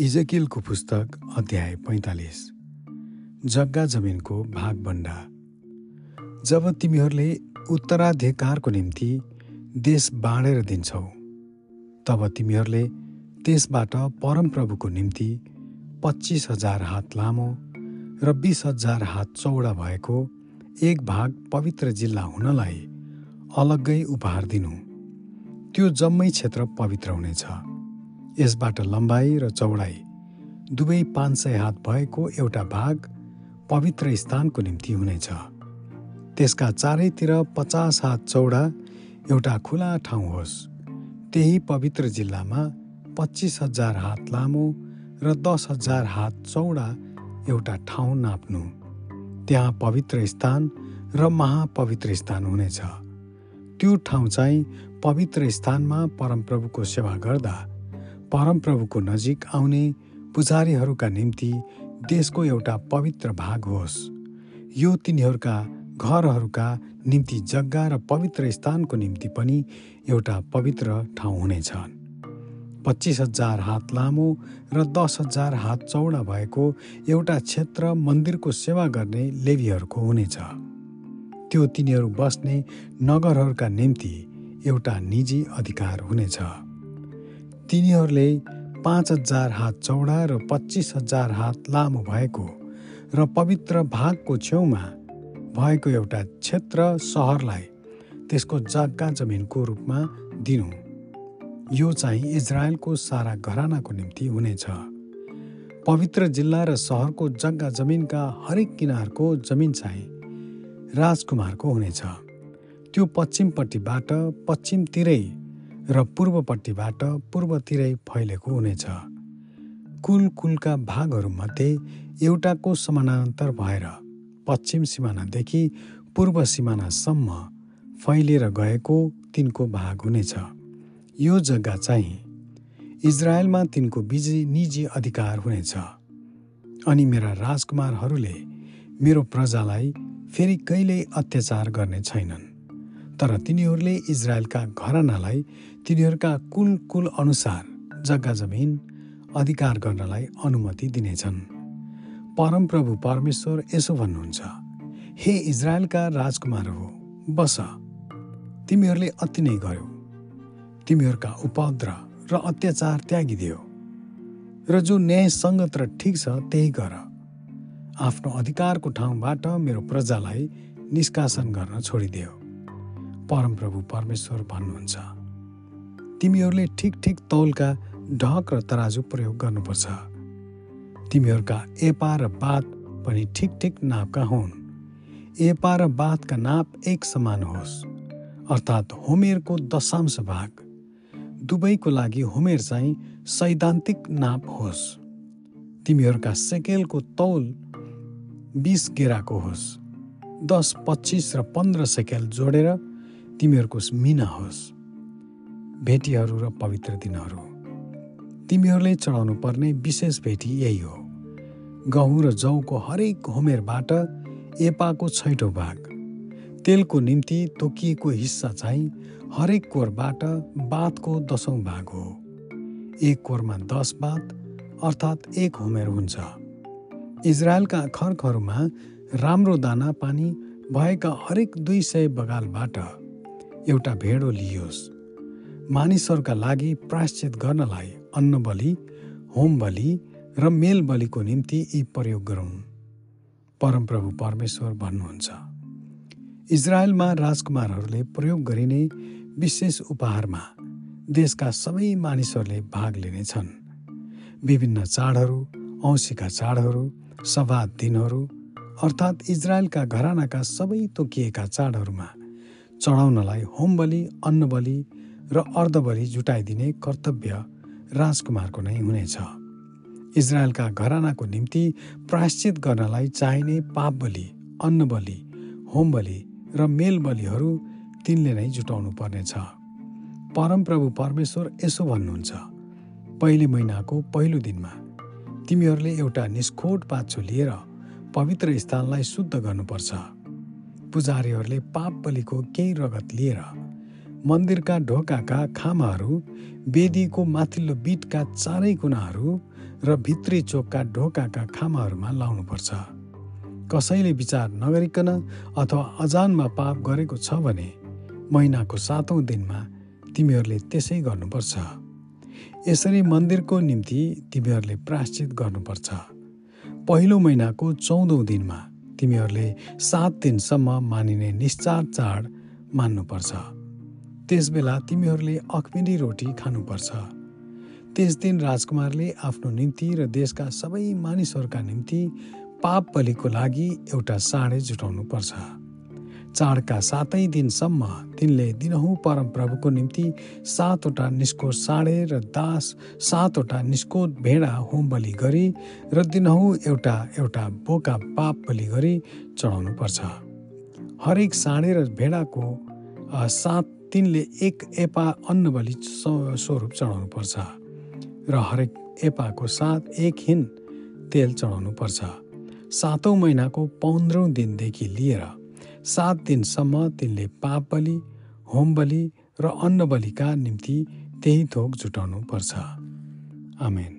इजकिलको पुस्तक अध्याय पैँतालिस। जग्गा जमिनको भागबन्डा जब तिमीहरूले उत्तराधिकारको निम्ति देश बाँडेर दिन्छौ तब तिमीहरूले त्यसबाट परमप्रभुको निम्ति पच्चिस हजार हात लामो र बिस हजार हात चौडा भएको एक भाग पवित्र जिल्ला हुनलाई अलग्गै उपहार दिनु। त्यो जम्मै क्षेत्र पवित्र हुनेछ। यसबाट लम्बाइ र चौडाइ दुवै पाँच सय हात भएको एउटा भाग पवित्र स्थानको निम्ति हुनेछ। त्यसका चारैतिर पचास हात चौडा एउटा खुला ठाउँ होस्। त्यही पवित्र जिल्लामा पच्चिस हजार हात लामो र दस हजार हात चौडा एउटा ठाउँ नाप्नु। त्यहाँ पवित्र स्थान र महापवित्र स्थान हुनेछ। त्यो ठाउँ चाहिँ पवित्र स्थानमा परमप्रभुको सेवा गर्दा परमप्रभुको नजिक आउने पुजारीहरूका निम्ति देशको एउटा पवित्र भाग होस्। यो तिनीहरूका घरहरूका निम्ति जग्गा र पवित्र स्थानको निम्ति पनि एउटा पवित्र ठाउँ हुनेछ पच्चिस हजार हात लामो र दस हजार हात चौडा भएको एउटा क्षेत्र मन्दिरको सेवा गर्ने लेबीहरूको हुनेछ। त्यो तिनीहरू बस्ने नगरहरूका निम्ति एउटा निजी अधिकार हुनेछ। तिनीहरूले पाँच हजार हात चौडा र पच्चिस हजार हात लामो भएको र पवित्र भागको छेउमा भएको एउटा क्षेत्र सहरलाई त्यसको जग्गा जमिनको रूपमा दिनु। यो चाहिँ इजरायलको सारा घरानाको निम्ति हुनेछ। पवित्र जिल्ला र सहरको जग्गा जमिनका हरेक किनारको जमिन चाहिँ राजकुमारको हुनेछ। त्यो पश्चिमपट्टिबाट पश्चिमतिरै र पूर्वपट्टिबाट पूर्वतिरै फैलेको हुनेछ। कुल कुलका भागहरूमध्ये एउटाको समानान्तर भएर पश्चिम सिमानादेखि पूर्व सिमानासम्म फैलिएर गएको तिनको भाग हुनेछ। यो जग्गा चाहिँ इजरायलमा तिनको बिजी निजी अधिकार हुनेछ। अनि मेरा राजकुमारहरूले मेरो प्रजालाई फेरि कहिल्यै अत्याचार गर्ने छैनन्। तर तिनीहरूले इजरायलका घरानालाई तिनीहरूका कुल कुल अनुसार जग्गा जमिन अधिकार गर्नलाई अनुमति दिनेछन्। परमप्रभु परमेश्वर यसो भन्नुहुन्छ हे इजरायलका राजकुमार हो बस। तिमीहरूले अति नै गर्यो। तिमीहरूका उपद्र र अत्याचार त्यागिदियो। र जो न्यायसङ्गत र ठिक छ त्यही गर। आफ्नो अधिकारको ठाउँबाट मेरो प्रजालाई निष्कासन गर्न छोडिदियो। परमप्रभु परमेश्वर भन्नुहुन्छ। तिमीहरूले ठिक ठिक तौलका ढक र तराजु प्रयोग गर्नुपर्छ। तिमीहरूका एपा र बात पनि ठिक ठिक नापका हुन्। एपा र बातका नाप एक समान होस्। अर्थात् होमेरको दशांश भाग। दुवैको लागि होमेर चाहिँ सैद्धान्तिक नाप होस्। तिमीहरूका सेकेलको तौल बिस गेराको होस्। दस पच्चिस र पन्ध्र सेकेल जोडेर तिमीहरूको मिना होस्। भेटीहरू र पवित्र दिनहरू। तिमीहरूले चढाउनु पर्ने विशेष भेटी यही हो। गहुँ र जौको हरेक होमेरबाट एपाको छैटौँ भाग। तेलको निम्ति तोकिएको हिस्सा चाहिँ हरेक कोरबाट बातको दसौँ भाग हो। एक कोरमा दस बात अर्थात् एक होमेर हुन्छ। इजरायलका खर्कहरूमा राम्रो दाना पानी भएका हरेक दुई सय बगालबाट एउटा भेडो लियोस्। मानिसहरूका लागि प्राश्चित गर्नलाई अन्न बलि होम बलि र मेल बलिको निम्ति यी प्रयोग गरौँ। परमप्रभु परमेश्वर भन्नुहुन्छ इजरायलमा राजकुमारहरूले प्रयोग गरिने विशेष उपहारमा देशका सबै मानिसहरूले भाग लिनेछन्। विभिन्न चाडहरू औँसीका चाडहरू सभा दिनहरू अर्थात् इजरायलका घरानाका सबै तोकिएका चाडहरूमा चढाउनलाई होम बलि अन्न बलि र अर्धबलि जुटाइदिने कर्तव्य राजकुमारको नै हुनेछ। इजरायलका घरानाको निम्ति प्रायश्चित गर्नलाई चाहिने पाप बलि अन्न बलि होम बलि र मेल बलिहरू तिनले नै जुटाउनु पर्नेछ। परमप्रभु परमेश्वर यसो भन्नुहुन्छ पहिले महिनाको पहिलो दिनमा तिमीहरूले एउटा निष्खोट पाछो लिएर पवित्र स्थानलाई शुद्ध गर्नुपर्छ। पुजारीहरूले पाप बलिको केही रगत लिएर मन्दिरका ढोकाका खामाहरू वेदीको माथिल्लो बिटका चारै कुनाहरू र भित्री चोकका ढोकाका खामाहरूमा लाउनुपर्छ। कसैले विचार नगरिकन अथवा अजानमा पाप गरेको छ भने महिनाको सातौँ दिनमा तिमीहरूले त्यसै गर्नुपर्छ। यसरी मन्दिरको निम्ति तिमीहरूले प्राश्चित गर्नुपर्छ। पहिलो महिनाको चौधौँ दिनमा तिमीहरूले सात दिनसम्म मानिने निश्चार चाड मान्नुपर्छ। त्यसबेला तिमीहरूले अखमिरी रोटी खानुपर्छ। त्यस दिन राजकुमारले आफ्नो निम्ति र देशका सबै मानिसहरूका निम्ति पाप बलिको लागि एउटा साँडे जुटाउनुपर्छ। चाडका सातै दिनसम्म तिनले दिनहुँ परमप्रभुको निम्ति सातवटा निस्को साँडे र दास सातवटा निस्को भेडा होम बलि गरी र दिनहुँ एउटा एउटा बोका पाप बलि गरी चढाउनु पर्छ हरेक साँडे र भेडाको सात तिनले एक एपा अन्न बलि स्वरूप चढाउनु पर्छ र हरेक एपाको साथ एक हिन तेल चढाउनु पर्छ सातौँ महिनाको पन्ध्रौँ दिनदेखि लिएर सात दिनसम्म तिनले पाप बलि होम बलि र अन्न बलिका निम्ति त्यही थोक जुटाउनु पर्छ आमेन।